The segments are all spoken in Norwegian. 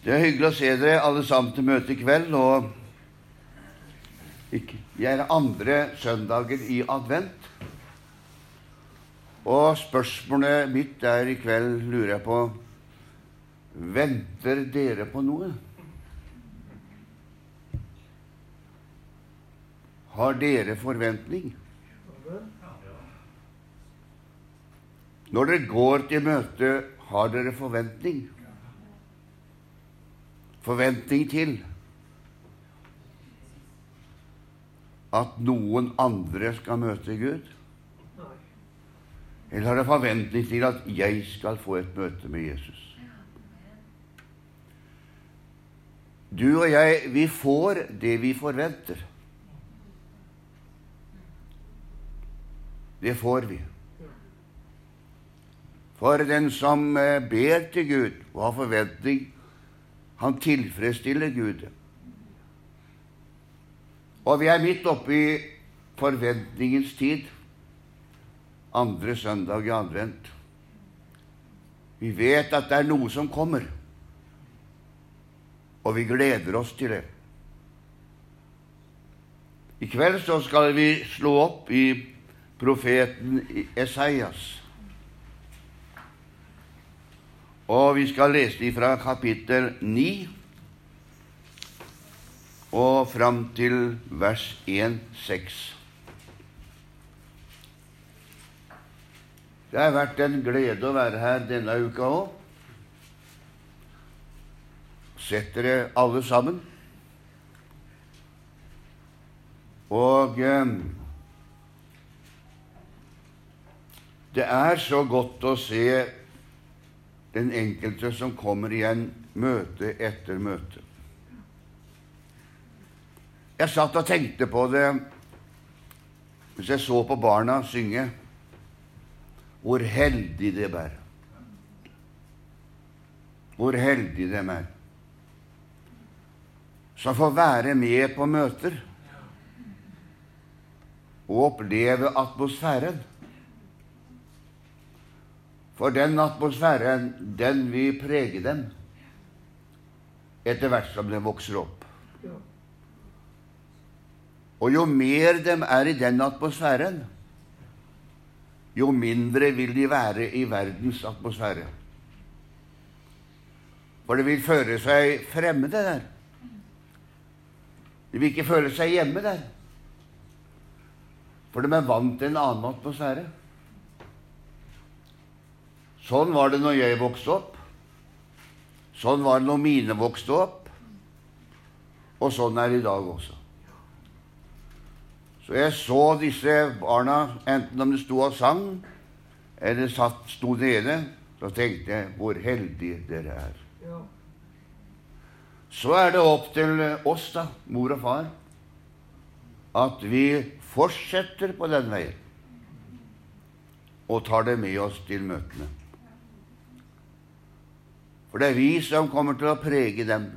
Det er hyggelig å se dere alle sammen til møte i kveld. og Vi er andre søndagen i advent. Og spørsmålet mitt der i kveld, lurer jeg på Venter dere på noe? Har dere forventning? Når dere går til møte, har dere forventning? Forventning til at noen andre skal møte Gud? Eller har du forventning til at jeg skal få et møte med Jesus? Du og jeg, vi får det vi forventer. Det får vi. For den som eh, ber til Gud og har forventning, han tilfredsstiller Gud. Og vi er midt oppe i forventningens tid, andre søndag i advent. Vi vet at det er noe som kommer, og vi gleder oss til det. I kveld så skal vi slå opp i profeten Esaias. Og vi skal lese fra kapittel 9 og fram til vers 1-6. Det har vært en glede å være her denne uka òg. Sett dere alle sammen. Og eh, det er så godt å se den enkelte som kommer igjen møte etter møte. Jeg satt og tenkte på det hvis jeg så på barna synge, hvor heldig de er. Hvor heldig de er som får være med på møter og oppleve atmosfæren. For den atmosfæren, den vil prege dem etter hvert som de vokser opp. Og jo mer de er i den atmosfæren, jo mindre vil de være i verdens atmosfære. For de vil føle seg fremmede der. De vil ikke føle seg hjemme der. For de er vant til en annen atmosfære. Sånn var det når jeg vokste opp. Sånn var det når mine vokste opp. Og sånn er det i dag også. Så jeg så disse barna, enten om de sto og sang, eller satt, sto nede, så tenkte jeg hvor heldige dere er. Så er det opp til oss, da, mor og far, at vi fortsetter på den veien og tar det med oss til møtene. For det er vi som kommer til å prege dem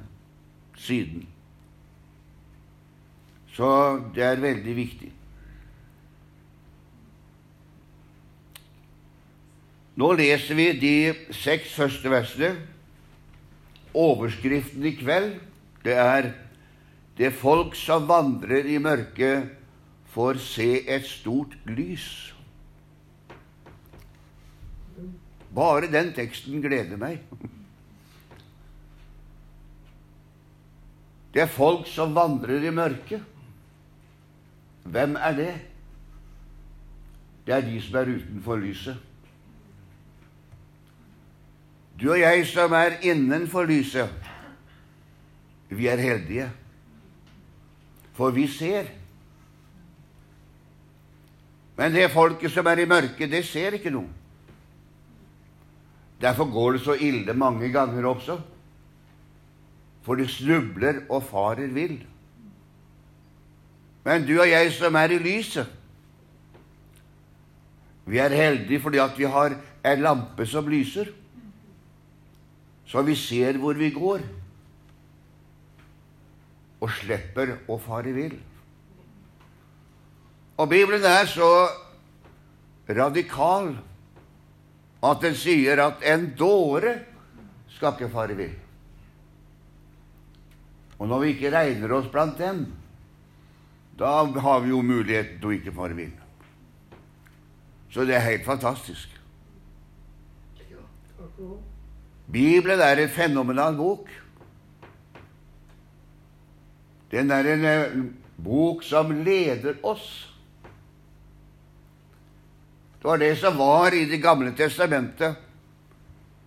siden. Så det er veldig viktig. Nå leser vi de seks første versene. Overskriften i kveld det er 'Det folk som vandrer i mørket, får se et stort lys'. Bare den teksten gleder meg. Det er folk som vandrer i mørket. Hvem er det? Det er de som er utenfor lyset. Du og jeg som er innenfor lyset, vi er heldige, for vi ser. Men det folket som er i mørket, det ser ikke noe. Derfor går det så ille mange ganger også for de snubler og farer vill. Men du og jeg som er i lyset, vi er heldige fordi at vi har en lampe som lyser, så vi ser hvor vi går, og slipper å fare vill. Og Bibelen er så radikal at den sier at en dåre skal ikke fare vill. Og når vi ikke regner oss blant dem, da har vi jo muligheten til å ikke fare vill. Så det er helt fantastisk. Bibelen er en fenomenal bok. Den er en eh, bok som leder oss. Det var det som var i Det gamle testamentet.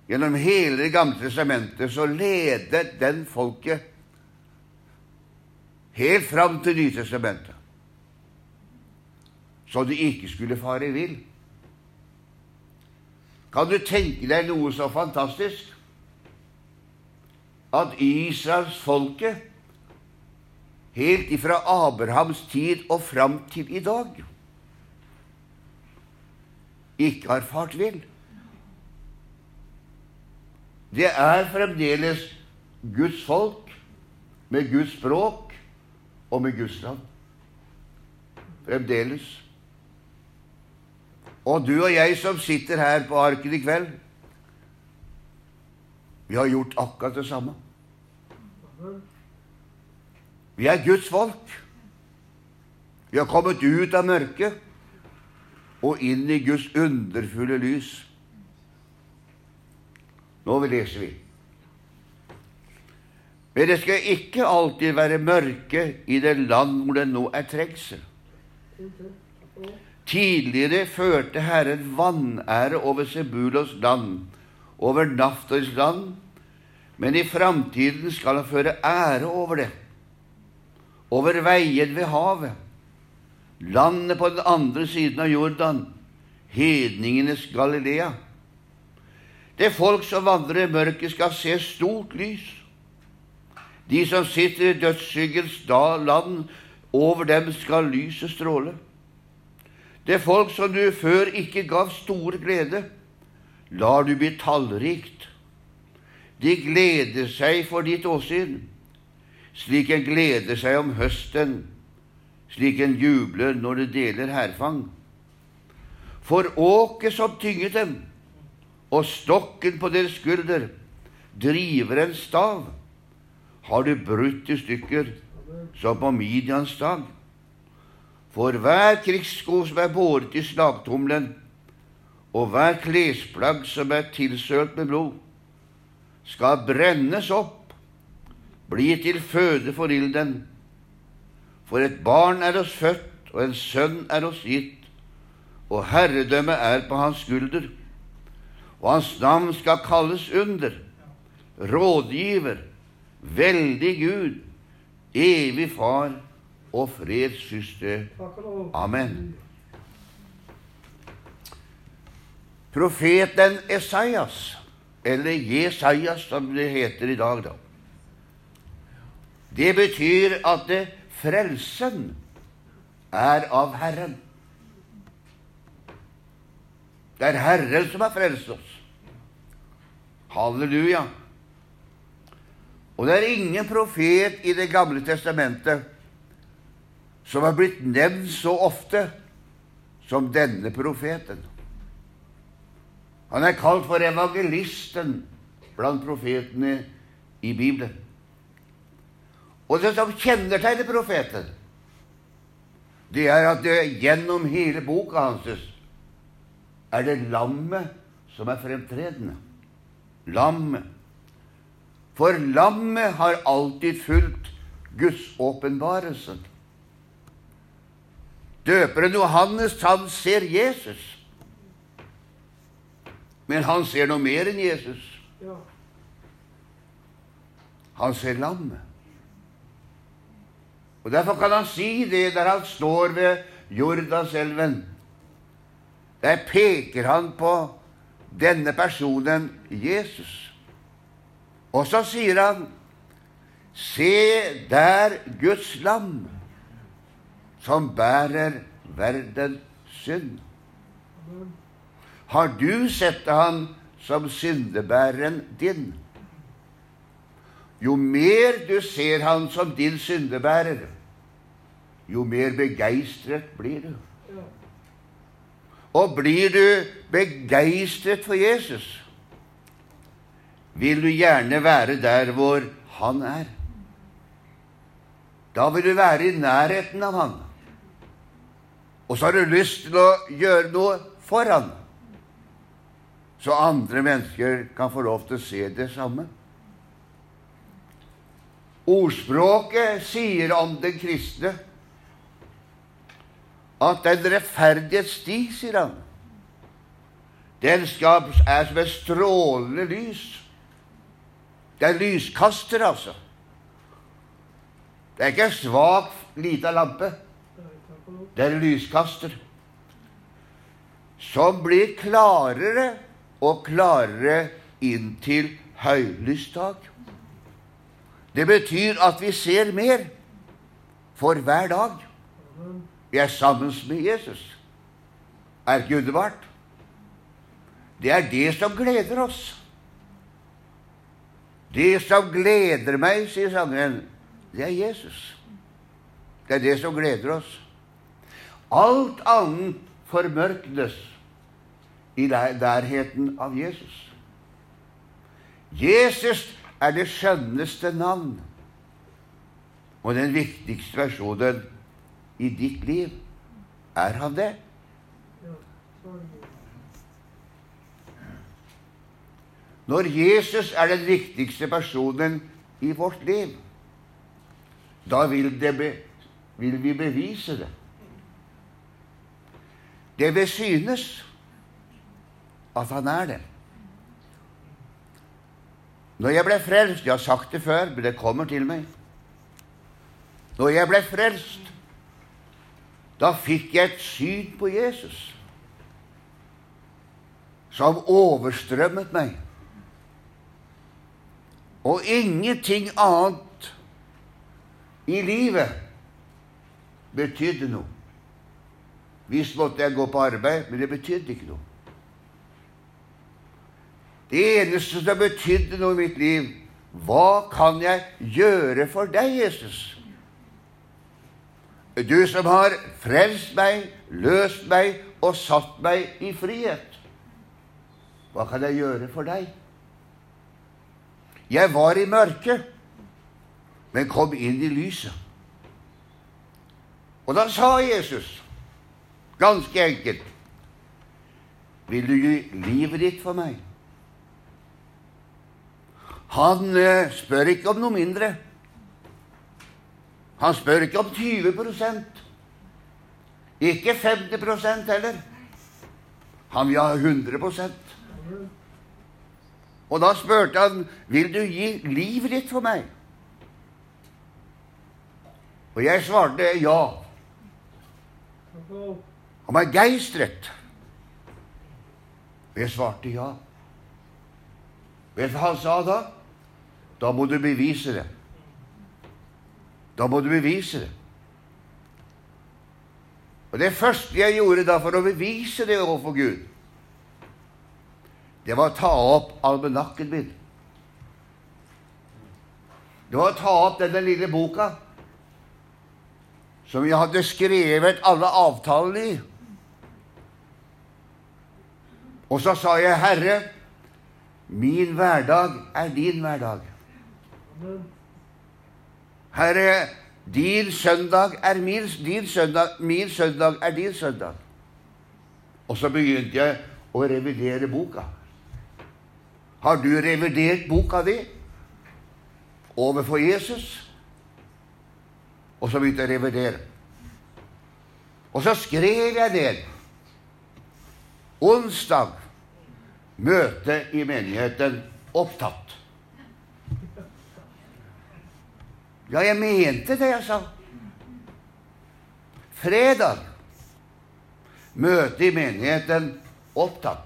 Gjennom hele Det gamle testamentet så ledet den folket helt fram til Nytestamentet, så de ikke skulle fare vill. Kan du tenke deg noe så fantastisk? At Israels folke helt ifra Abrahams tid og fram til i dag ikke har fart vill. Det er fremdeles Guds folk med Guds språk og med Guds land. Fremdeles. Og du og jeg som sitter her på arken i kveld, vi har gjort akkurat det samme. Vi er Guds folk. Vi har kommet ut av mørket og inn i Guds underfulle lys. Nå leser vi. Men det skal ikke alltid være mørke i det land hvor det nå er trengsel. Tidligere førte Herren vanære over Sebulos land, over Naftalis land, men i framtiden skal han føre ære over det, over veien ved havet, landet på den andre siden av Jordan, hedningenes Galilea. Det folk som vandrer i mørket, skal se stort lys. De som sitter i dødsskyggens land, over dem skal lyset stråle. Det folk som du før ikke gav stor glede, lar du bli tallrikt. De gleder seg for ditt åsyn, slik en gleder seg om høsten, slik en jubler når det deler hærfang. For åket som tynget dem, og stokken på deres skulder, driver en stav, har du brutt i stykker som på Midians dag. For hver krigssko som er båret i slagtumlen, og hver klesplagg som er tilsølt med blod, skal brennes opp, bli til føde for ilden. For et barn er oss født, og en sønn er oss gitt, og herredømmet er på hans skulder. Og hans navn skal kalles under, rådgiver, veldig Gud, evig Far og fredssyster. Amen. Profeten Esaias, eller Jesajas som det heter i dag, da. Det betyr at det, frelsen er av Herren. Det er Herren som har frelst oss. Halleluja. Og det er ingen profet i Det gamle testamentet som har blitt nevnt så ofte som denne profeten. Han er kalt for evangelisten blant profetene i Bibelen. Og det som kjennetegner profeten, det er at det gjennom hele boka hans er det lammet som er fremtredende. Lammet. For lammet har alltid fulgt Guds åpenbarelse. Døperen Johannes, han ser Jesus. Men han ser noe mer enn Jesus. Han ser lammet. Og Derfor kan han si det der han står ved Jordanselven. Der peker han på denne personen Jesus. Og så sier han, Se der Guds lam, som bærer verdens synd. Har du sett han som syndebæreren din? Jo mer du ser han som din syndebærer, jo mer begeistret blir du. Og blir du begeistret for Jesus, vil du gjerne være der hvor han er. Da vil du være i nærheten av Han. Og så har du lyst til å gjøre noe for Han, så andre mennesker kan få lov til å se det samme. Ordspråket sier om den kristne at den rettferdighets sti, sier han, den er som et strålende lys. Det er lyskaster, altså. Det er ikke en svak, lita lampe. Det er en lyskaster som blir klarere og klarere inntil høylysdag. Det betyr at vi ser mer for hver dag. Vi er sammen med Jesus. Er ikke underbart? Det er det som gleder oss. Det som gleder meg, sier sangeren, det er Jesus. Det er det som gleder oss. Alt annet formørknes i nærheten av Jesus. Jesus er det skjønneste navn og den viktigste versjonen i ditt liv. Er han det? Når Jesus er den viktigste personen i vårt liv, da vil, be, vil vi bevise det. Det vil synes at han er det. Når jeg ble frelst Jeg har sagt det før, men det kommer til meg. Når jeg ble frelst, da fikk jeg et syn på Jesus som overstrømmet meg. Og ingenting annet i livet betydde noe. Visst måtte jeg gå på arbeid, men det betydde ikke noe. Det eneste som betydde noe i mitt liv, hva kan jeg gjøre for deg, Jesus? Du som har frelst meg, løst meg og satt meg i frihet. Hva kan jeg gjøre for deg? Jeg var i mørket, men kom inn i lyset. Og da sa Jesus, ganske enkelt, Vil du gi livet ditt for meg? Han eh, spør ikke om noe mindre. Han spør ikke om 20% Ikke 50% heller. Han vil ha 100 Og da spurte han, 'Vil du gi livet ditt for meg?' Og jeg svarte ja. Han var geistret. Og jeg svarte ja. Vet du hva han sa da? Da må du bevise det. Da må du bevise det. Og Det første jeg gjorde da for å bevise det overfor Gud, det var å ta opp almanakken min. Det var å ta opp denne lille boka som jeg hadde skrevet alle avtalene i. Og så sa jeg, Herre, min hverdag er din hverdag. Herre, din søndag er min, din søndag, min søndag er din søndag. Og så begynte jeg å revidere boka. Har du revidert boka di overfor Jesus? Og så begynte jeg å revidere. Og så skrev jeg ned onsdag møte i menigheten opptatt. Ja, jeg mente det jeg sa. Fredag møte i menigheten opptatt.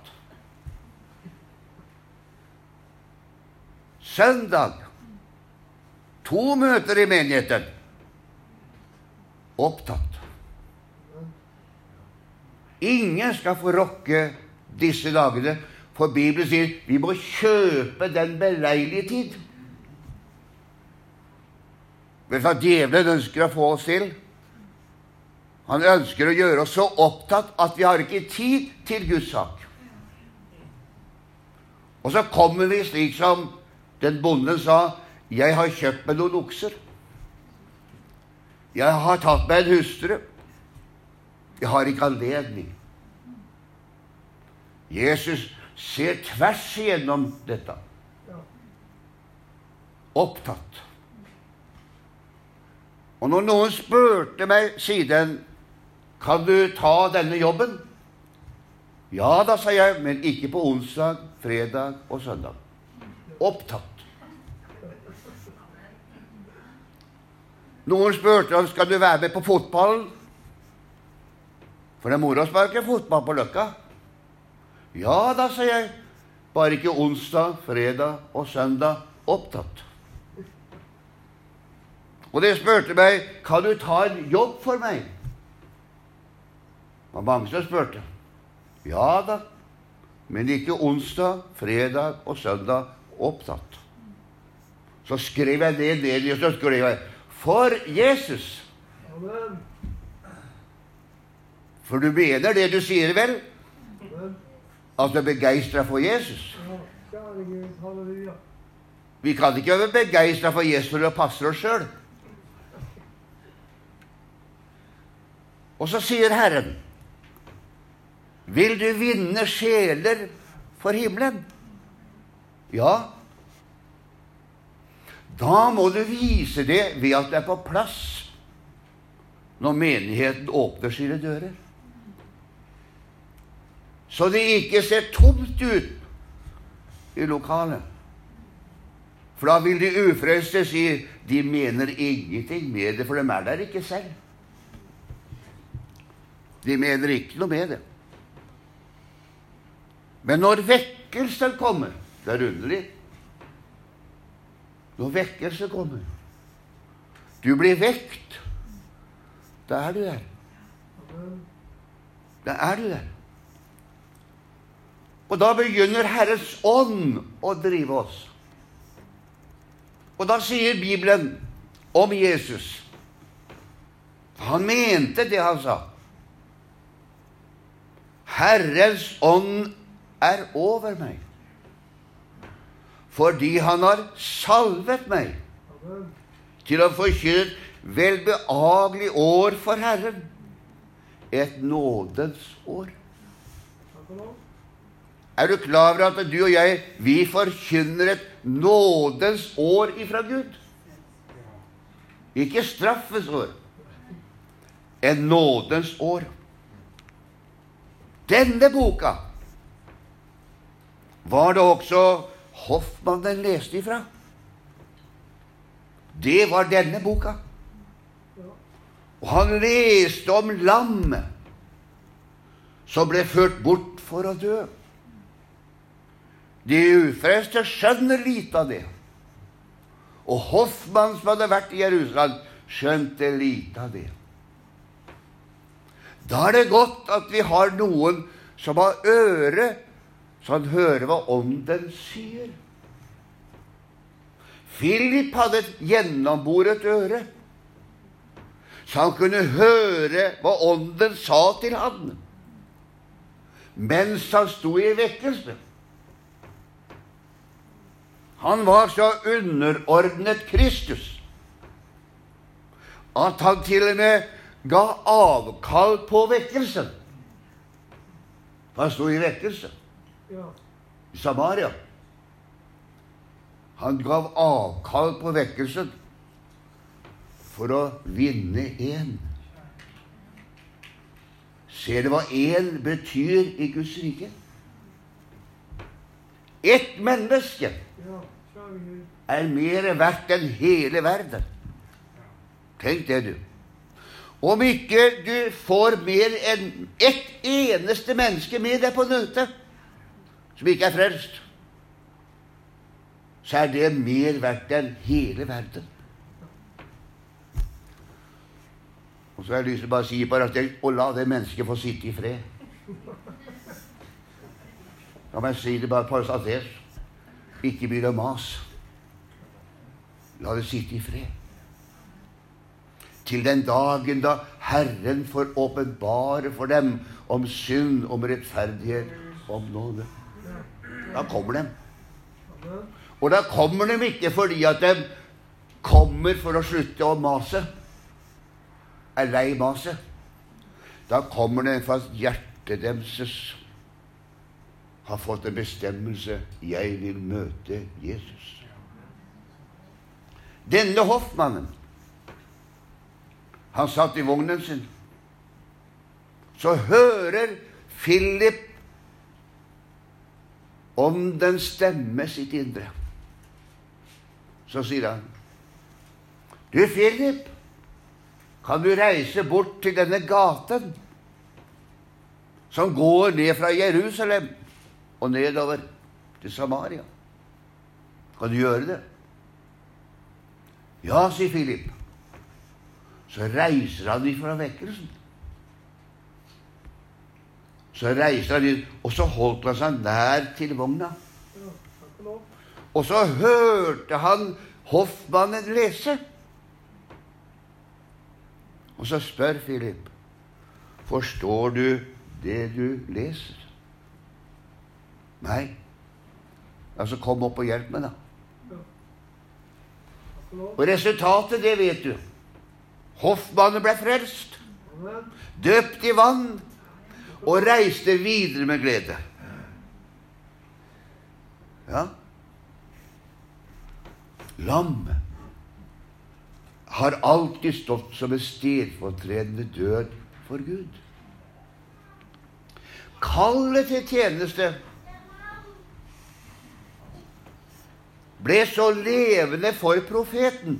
Søndag to møter i menigheten opptatt. Ingen skal få rokke disse dagene, for Bibelen sier vi må kjøpe den beleilige tid. Vet du hva djevelen ønsker å få oss til? Han ønsker å gjøre oss så opptatt at vi har ikke tid til Guds sak. Og så kommer vi slik som den bonden sa 'Jeg har kjøpt meg noen okser'. Jeg har tatt meg en hustru. Jeg har ikke anledning. Jesus ser tvers igjennom dette. Opptatt. Og når noen spurte meg siden kan du ta denne jobben, ja da, sa jeg, men ikke på onsdag, fredag og søndag. Opptatt. Noen spurte om skal du være med på fotballen. For det er moro å sparke fotball på Løkka. Ja da, sa jeg. Bare ikke onsdag, fredag og søndag. Opptatt. Og de spurte meg kan du ta en jobb for meg. Det var mange som spurte. Ja da, men ikke onsdag, fredag og søndag opptatt. Så skrev jeg det ned, og så skrev jeg 'For Jesus'. For du mener det du sier, vel? At du er begeistra for Jesus? Vi kan ikke være begeistra for Jesus for vi passer oss sjøl. Og så sier Herren vil du vinne sjeler for himmelen? Ja. Da må du vise det ved at det er på plass når menigheten åpner sine dører. Så det ikke ser tomt ut i lokalet. For da vil de ufrelste si de mener ingenting med det, for de er der ikke selv. De mener ikke noe med det. Men når vekkelsen kommer Det er underlig. Når vekkelse kommer Du blir vekt. Da er du der. Da er du der. Og da begynner Herrens ånd å drive oss. Og da sier Bibelen om Jesus Han mente det han sa. Herrens ånd er over meg, fordi han har salvet meg til å forkynne et velbehagelig år for Herren, et nådens år. Er du klar over at du og jeg, vi forkynner et nådens år ifra Gud? Ikke straffens år. En nådens år. Denne boka var det også Hoffmann den leste ifra. Det var denne boka. Og han leste om lammet som ble ført bort for å dø. De ufrelste skjønner lite av det. Og Hoffmann, som hadde vært i Jerusalem, skjønte lite av det. Da er det godt at vi har noen som har øre så han hører hva Ånden sier. Philip hadde et gjennomboret øre, så han kunne høre hva Ånden sa til han mens han sto i vekkelse. Han var så underordnet Kristus at han til og med ga avkall på vekkelsen. Han sto i vekkelse Samaria. Han gav avkall på vekkelsen for å vinne én. Ser du hva én betyr i Guds rike? Ett menneske er mer verdt enn hele verden. Tenk det, du. Om ikke du får mer enn ett eneste menneske med deg på møtet, som ikke er frelst, så er det mer verdt enn hele verden. Og så har jeg lyst til å bare si bare at å la det mennesket få sitte i fred. La meg si det bare parentetisk. Ikke begynn å mas. La det sitte i fred. Til den dagen da Herren får åpenbare for dem om synd, om rettferdighet, om nåde. Da kommer de. Og da kommer de ikke fordi at de kommer for å slutte å mase. er lei maset, da kommer de for at hjertet deres har fått en bestemmelse jeg vil møte Jesus. Denne hoffmannen, han satt i vognen sin. Så hører Philip om den stemme sitt indre. Så sier han, 'Du, Philip, kan du reise bort til denne gaten som går ned fra Jerusalem og nedover til Samaria? Kan du gjøre det?' Ja, sier Philip. Så reiser han ifra vekkelsen. Så reiste han dit, og så holdt han seg nær til vogna. Og så hørte han hoffmannen lese. Og så spør Philip, forstår du det du leser? Nei. Altså, kom opp og hjelp meg, da. Og resultatet, det vet du. Hoffmannen ble frelst, døpt i vann og reiste videre med glede. Ja. Lam har alltid stått som en stedfortredende død for Gud. Kallet til tjeneste ble så levende for profeten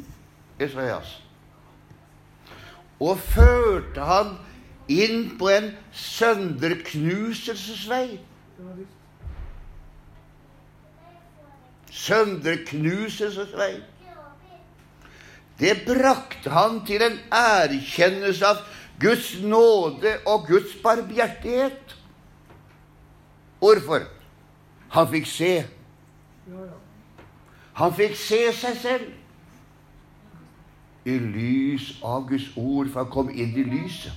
Esaias og førte han inn på en sønderknuselsesvei. Sønderknuselsesvei. Det brakte han til en erkjennelse av Guds nåde og Guds barmhjertighet. Hvorfor? Han fikk se. Han fikk se seg selv i lys av Guds ord, for han kom inn i lyset.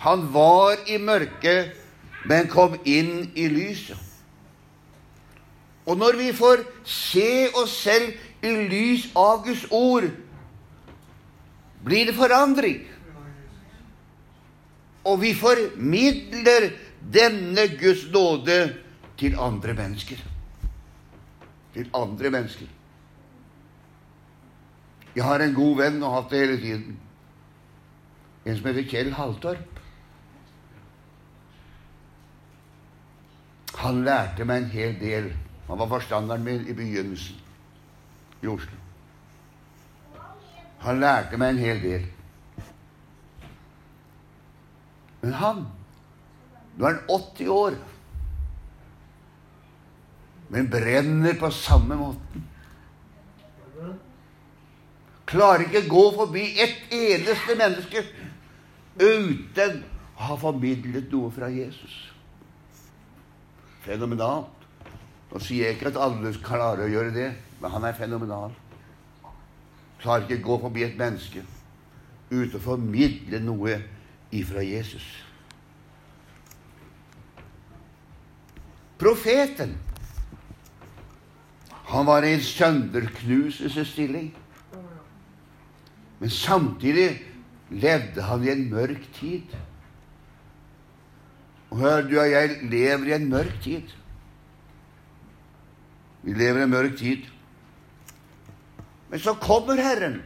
Han var i mørket, men kom inn i lyset. Og når vi får se oss selv i lys av Guds ord, blir det forandring. Og vi formidler denne Guds nåde til andre mennesker. Til andre mennesker. Jeg har en god venn og har hatt det hele tiden. En som heter Kjell Haltorp. Han lærte meg en hel del. Han var forstanderen min i begynnelsen i Oslo. Han lærte meg en hel del. Men han Nå er han 80 år, men brenner på samme måten. Klarer ikke gå forbi ett eneste menneske uten å ha formidlet noe fra Jesus. Fenomenalt. Nå sier jeg ikke at alle klarer å gjøre det, men han er fenomenal. Klarer ikke å gå forbi et menneske uten å formidle noe ifra Jesus. Profeten han var i en sønderknuselsesstilling. Men samtidig levde han i en mørk tid. Hør, du og jeg lever i en mørk tid. Vi lever i en mørk tid. Men så kommer Herren,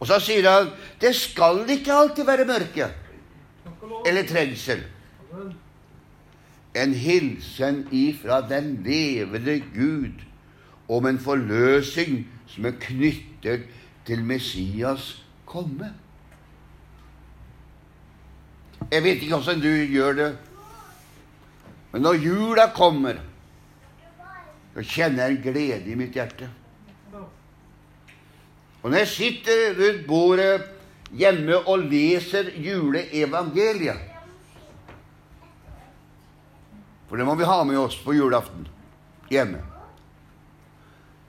og så sier han det skal ikke alltid være mørke eller trengsel. En hilsen ifra den levende Gud om en forløsning som er knyttet til Messias komme. Jeg vet ikke åssen du gjør det, men når jula kommer, så kjenner jeg en glede i mitt hjerte. Og når jeg sitter rundt bordet hjemme og leser juleevangeliet For det må vi ha med oss på julaften hjemme.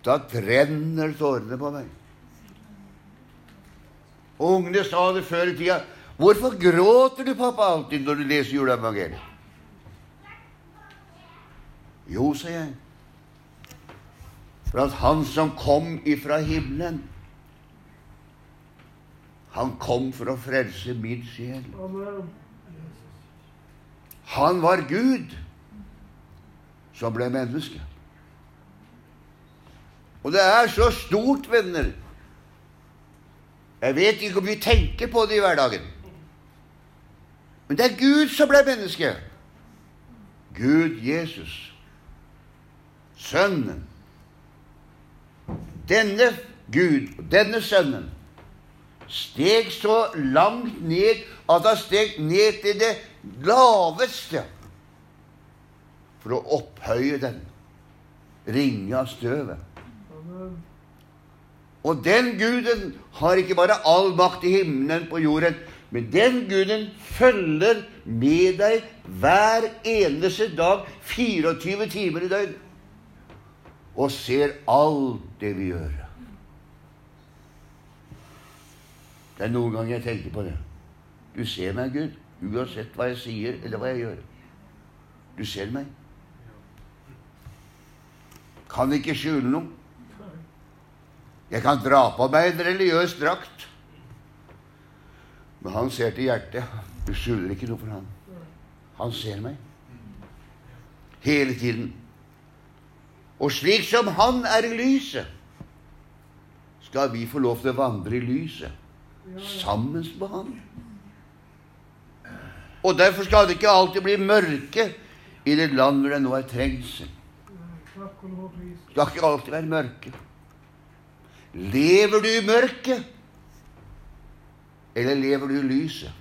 Da trenner tårene på meg. Og ungene sa det før i tida. 'Hvorfor gråter du, pappa, alltid når du leser juleevangeliet?' Jo, sa jeg, for at Han som kom ifra himmelen, Han kom for å frelse min sjel. Han var Gud som ble menneske. Og det er så stort, venner. Jeg vet ikke om vi tenker på det i hverdagen. Men det er Gud som ble menneske. Gud Jesus. Sønnen. Denne Gud, denne Sønnen, steg så langt ned at han steg ned til det laveste for å opphøye den ringe av støvet. Og den guden har ikke bare all makt i himmelen på jorden, men den guden følger med deg hver eneste dag, 24 timer i døgnet, og ser alt det vi gjør. Det er noen ganger jeg tenker på det. Du ser meg, Gud, uansett hva jeg sier eller hva jeg gjør. Du ser meg. Kan ikke skjule noe. Jeg kan dra på meg en religiøs drakt. Men han ser til hjertet. Du skjuler ikke noe for han. Han ser meg. Hele tiden. Og slik som han er i lyset, skal vi få lov til å vandre i lyset sammen med han. Og derfor skal det ikke alltid bli mørke i det land hvor det nå er trengsel. Det skal ikke alltid være mørke. Lever du i mørket, eller lever du i lyset?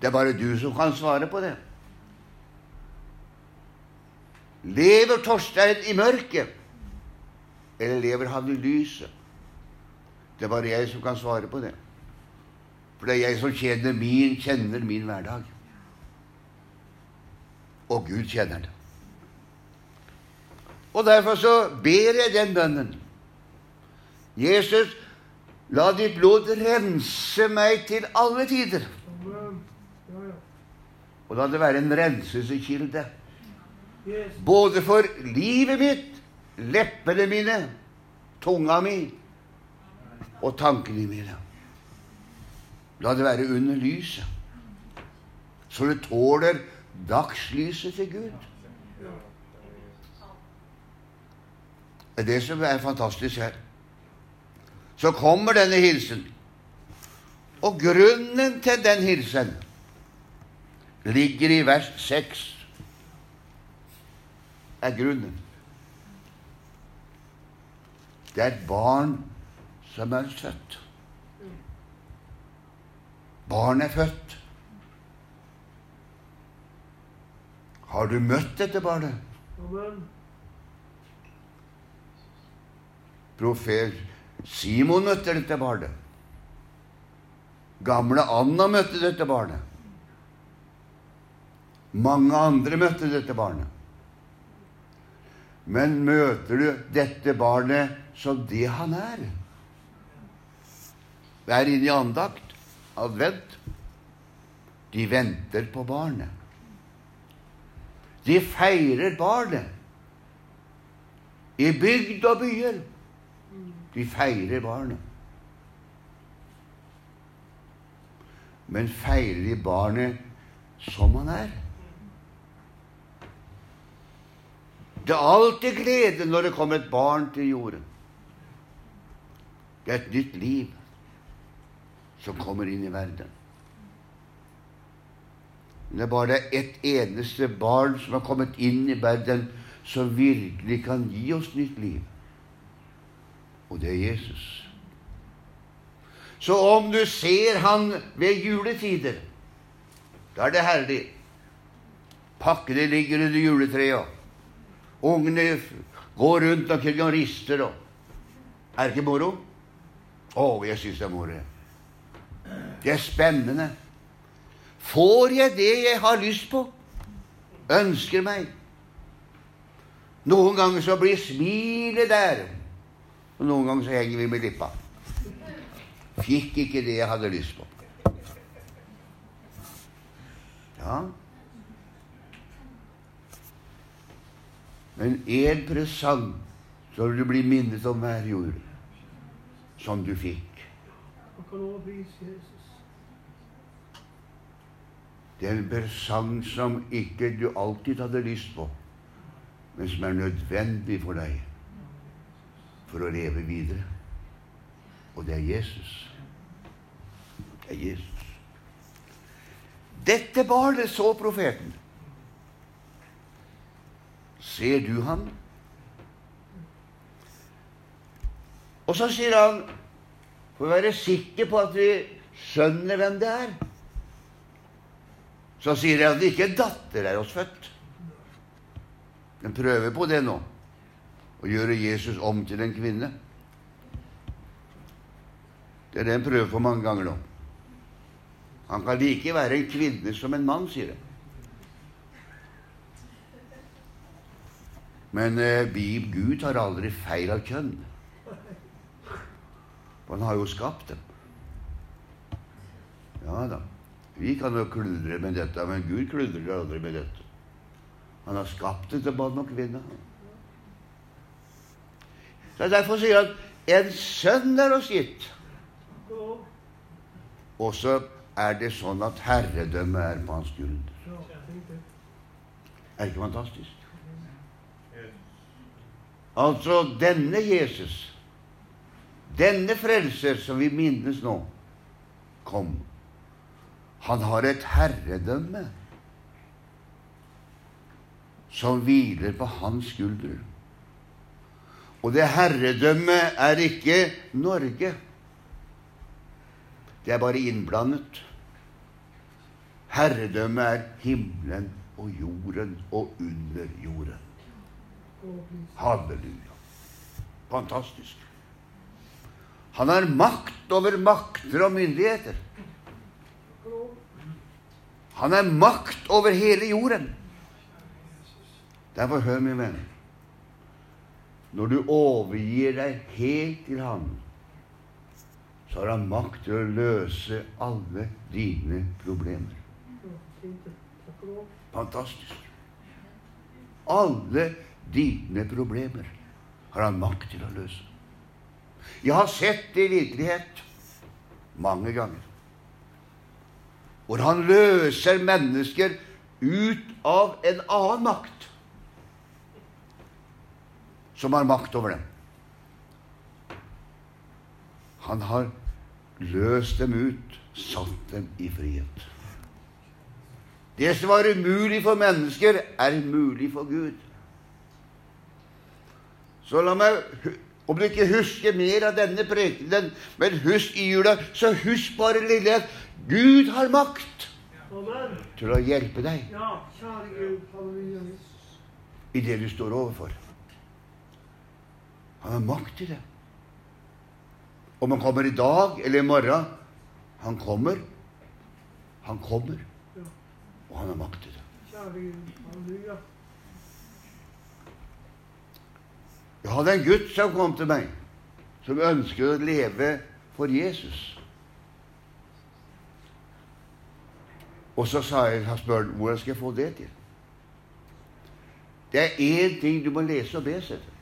Det er bare du som kan svare på det. Lever Torstein i mørket, eller lever han i lyset? Det er bare jeg som kan svare på det. For det er jeg som kjenner min, kjenner min hverdag. Og Gud kjenner det. Og derfor så ber jeg den bønnen. Jesus, la ditt blod rense meg til alle tider. Og la det være en renselseskilde. Både for livet mitt, leppene mine, tunga mi og tankene mine. La det være under lyset, så det tåler dagslyset til Gud. Det er det som er fantastisk her. Så kommer denne hilsen. Og grunnen til den hilsen ligger i vers 6. Er grunnen. Det er et barn som er født. Barn er født. Har du møtt dette barnet? Amen. Profet Simon møtte dette barnet. Gamle Anna møtte dette barnet. Mange andre møtte dette barnet. Men møter du dette barnet som det han er? Vær inne i andakt, advent. De venter på barnet. De feirer barnet. I bygd og byer. De feirer barnet. Men feirer de barnet som han er? Det er alltid glede når det kommer et barn til jorden. Det er et nytt liv som kommer inn i verden. Men det er bare ett eneste barn som har kommet inn i verden, som virkelig kan gi oss nytt liv. Og det er Jesus. Så om du ser han ved juletider, da er det herlig. Pakkene ligger under juletreet. Og Ungene går rundt omkring og rister og Er det ikke moro? Å, jeg syns det er moro. Det er spennende. Får jeg det jeg har lyst på? Ønsker meg? Noen ganger så blir smilet der, og noen ganger så henger vi med lippa. Fikk ikke det jeg hadde lyst på. Ja. Men én presang så vil du bli minnet om hver jord som du fikk. Det er en presang som ikke du alltid hadde lyst på, men som er nødvendig for deg for å leve videre. Og det er Jesus. Det er Jesus. Dette barnet så profeten. Ser du han? Og så sier han, for å være sikker på at vi skjønner hvem det er, så sier han at ikke er datter er oss født. Den prøver på det nå, å gjøre Jesus om til en kvinne. Det er det en prøver på mange ganger nå. Han kan like være en kvinne som en mann, sier det. Men eh, Bib Gud tar aldri feil av kjønn. For han har jo skapt dem. Ja da. Vi kan jo kludre med dette, men Gud kludrer aldri med dette. Han har skapt det til mann og kvinne. Så Derfor sier han en sønn er oss gitt. Og så er det sånn at herredømmet er på hans det. Er det ikke fantastisk? Altså, denne Jesus, denne frelser som vi minnes nå, kom. Han har et herredømme som hviler på hans skulder. Og det herredømmet er ikke Norge. Det er bare innblandet. Herredømmet er himmelen og jorden og under jorden. Halleluja. Fantastisk. Han har makt over makter og myndigheter. Han har makt over hele jorden. Derfor, hør, min venn. Når du overgir deg helt til ham, så har han makt til å løse alle dine problemer. Fantastisk. Alle dine problemer har han makt til å løse. Jeg har sett det i virkelighet mange ganger. Hvor han løser mennesker ut av en annen makt som har makt over dem. Han har løst dem ut, satt dem i frihet. Det som var umulig for mennesker, er mulig for Gud. Så la meg, om du ikke husker mer av denne prekenen, men husk i jula, så husk bare lille at Gud har makt Amen. til å hjelpe deg Ja. I det du står overfor. Han har makt til det. Om han kommer i dag eller i morgen Han kommer. Han kommer, og han har makt til det. Jeg hadde en gutt som kom til meg, som ønsket å leve for Jesus. Og så sa jeg, han han, hvordan skal jeg få det til. Det er én ting du må lese og be seg til.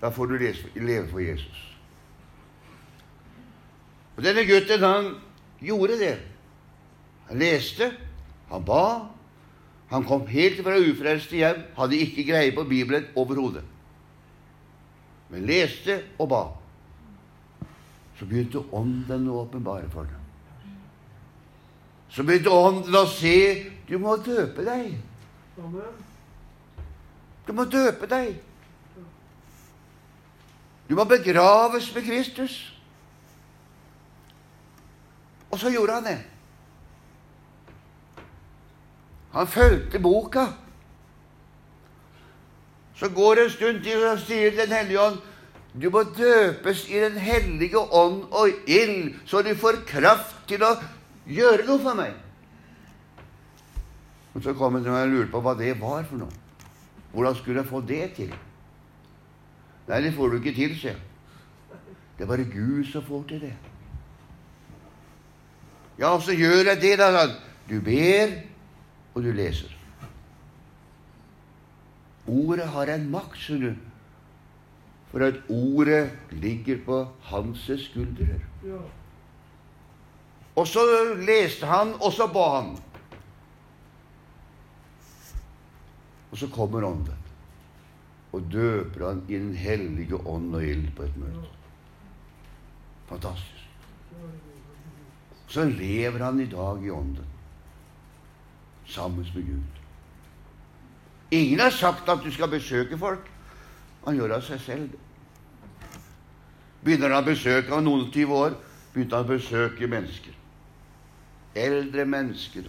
Da får du leve for Jesus. Og denne gutten, han gjorde det. Han leste, han ba, han kom helt fra ufrelste hjem, hadde ikke greie på Bibelen overhodet. Men leste og ba. Så begynte Ånden å åpenbare for ham. Så begynte Ånden å se du må døpe deg. Du må døpe deg. Du må begraves med Kristus. Og så gjorde han det. Han fulgte boka. Så går det en stund til, og sier Den hellige ånd du må døpes i Den hellige ånd og ild, så du får kraft til å gjøre noe for meg. Og så kom han til meg og lurte på hva det var for noe. Hvordan skulle jeg få det til? Nei, det får du ikke til, sier jeg. Det er bare Gud som får til det. Ja, så gjør jeg det, da. Du ber, og du leser. Ordet har en makt, skjønner du, For at ordet ligger på hans skuldre. Ja. Og så leste han, og så ba han. Og så kommer Ånden og døper han i Den hellige ånd og ild på et møte. Fantastisk. Så lever han i dag i Ånden, sammen med Gud. Ingen har sagt at du skal besøke folk. Han gjør det av seg selv. Begynner han å besøke av noen tyve år, begynte han å besøke mennesker. Eldre mennesker.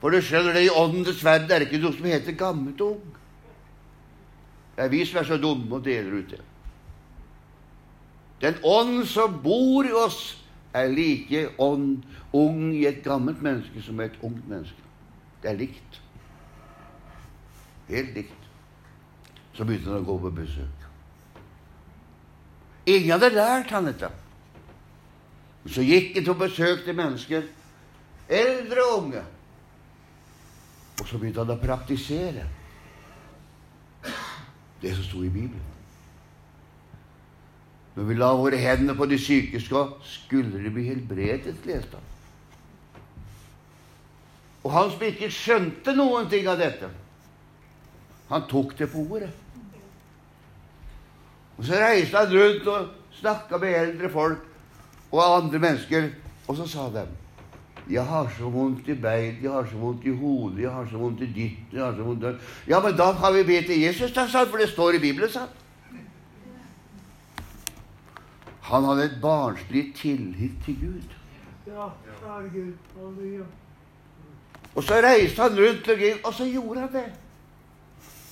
For du skjønner det, i åndens verden er det ikke noe som heter gammelt og ung. Det er vi som er så dumme og deler ut det. Den ånd som bor i oss, er like ånd, ung i et gammelt menneske som et ungt menneske. Det er likt. Helt likt. Så begynte han å gå på besøk. Ingen hadde lært han dette. Så gikk han til å besøke mennesker, eldre og unge. Og så begynte han å praktisere det som sto i Bibelen. Når vi la våre hender på de syke, skal skulle de bli helbredet, leste han. Og han som ikke skjønte noen ting av dette, han tok det på ordet. Og så reiste han rundt og snakka med eldre folk og andre mennesker, og så sa de jeg har så vondt i bein, jeg har så vondt i hodet, jeg har så vondt i ditt jeg har så vondt i... Ja, men da kan vi be til Jesus, da, sa han, for det står i Bibelen, sa han. Han hadde et barnslig tillit til Gud. Ja, Gud. Og så reiste han rundt omkring, og så gjorde han det.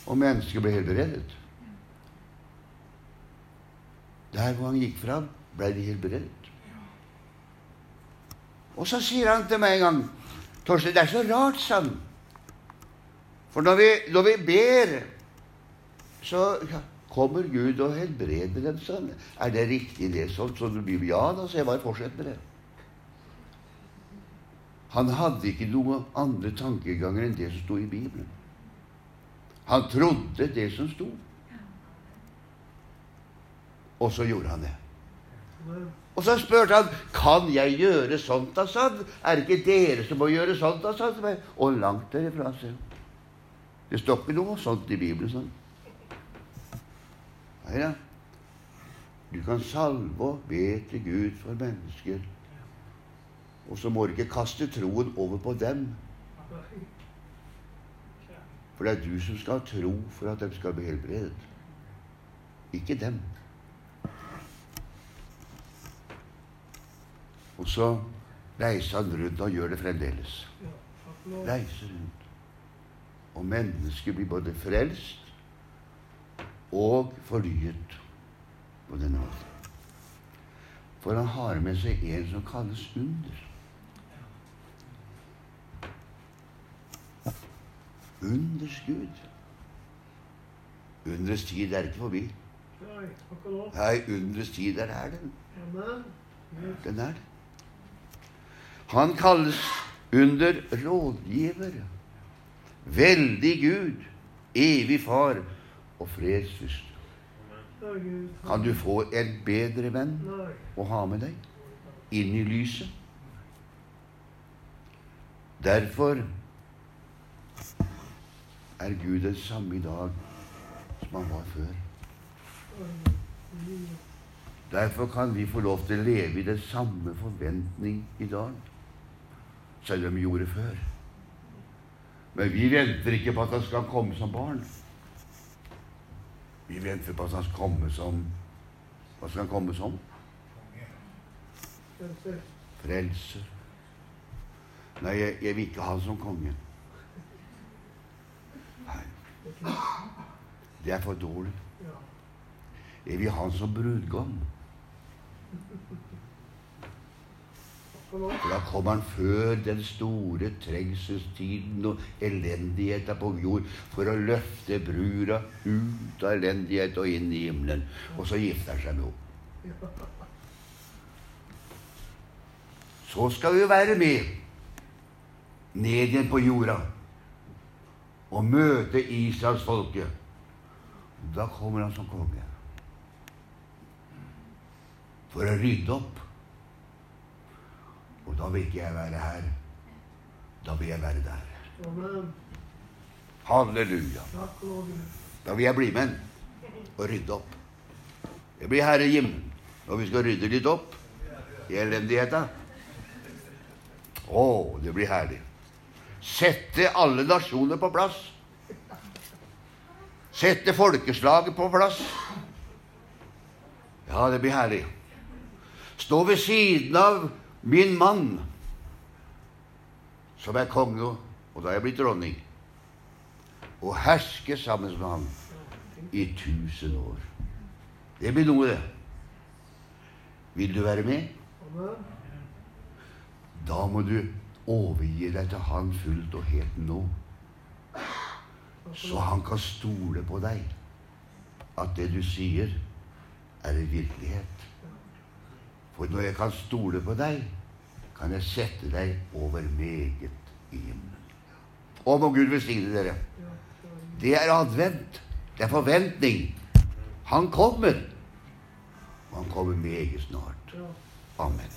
Og mennesket ble helbredet. Der hvor han gikk fram, ble de helbredet. Og så sier han til meg en gang Torstein, det er så rart, sa han. For når vi, når vi ber, så ja, kommer Gud og helbreder dem sånn. Er det riktig, det sånn som det blir? Ja, da, så jeg bare fortsetter med det. Han hadde ikke noen andre tankeganger enn det som sto i Bibelen. Han trodde det som sto. Og så gjorde han det. Og så spurte han kan jeg gjøre sånt, da, sa. Er det ikke dere som må gjøre sånt, til meg. Og langt derifra, sa. Det står ikke noe sånt i Bibelen. sånn. Nei da. Du kan salve og be til Gud for mennesker. Og så må du ikke kaste troen over på dem. For det er du som skal tro for at de skal bli helbredet. Ikke dem. Og så reiser han rundt og gjør det fremdeles. Reiser rundt. Og mennesket blir både frelst og fornyet på denne måten. For han har med seg en som kalles under. Unders Gud. Unders tid er ikke forbi. Nei, undrets tid der er den. Den er det. Han kalles under rådgiver. Veldig Gud, evig Far og fredsfyrste. Kan du få en bedre venn å ha med deg inn i lyset? Derfor er Gud den samme i dag som han var før. Derfor kan vi få lov til å leve i den samme forventning i dag som de gjorde før. Men vi venter ikke på at han skal komme som barn. Vi venter på at han skal komme som Hva skal han komme som? Frelser. Nei, jeg, jeg vil ikke ha han som konge. Nei, det er for dårlig. Jeg vil ha han som brudgom. For da kommer han før den store trengselstiden og elendigheten på jord for å løfte brura ut av elendighet og inn i himmelen. Og så gifter han seg med henne. Så skal vi være med ned igjen på jorda og møte Israelsfolket. Da kommer han som konge. for å rydde opp. Da vil ikke jeg være her. Da vil jeg være der. Halleluja. Da vil jeg bli med og rydde opp. Det blir Herre Jim når vi skal rydde litt opp i elendigheta. Å, det blir herlig. Sette alle nasjoner på plass. Sette folkeslaget på plass. Ja, det blir herlig. Stå ved siden av min mann, som er konge, og da er jeg blitt dronning, og herske sammen med han i tusen år. Det blir noe, det. Vil du være med? Da må du overgi deg til Han fullt og helt nå, så han kan stole på deg. At det du sier, er en virkelighet. For når jeg kan stole på deg, kan jeg sette deg over meget i himmelen. Å, må Gud velsigne dere. Det er advent. Det er forventning. Han kommer. Og han kommer meget snart. Amen.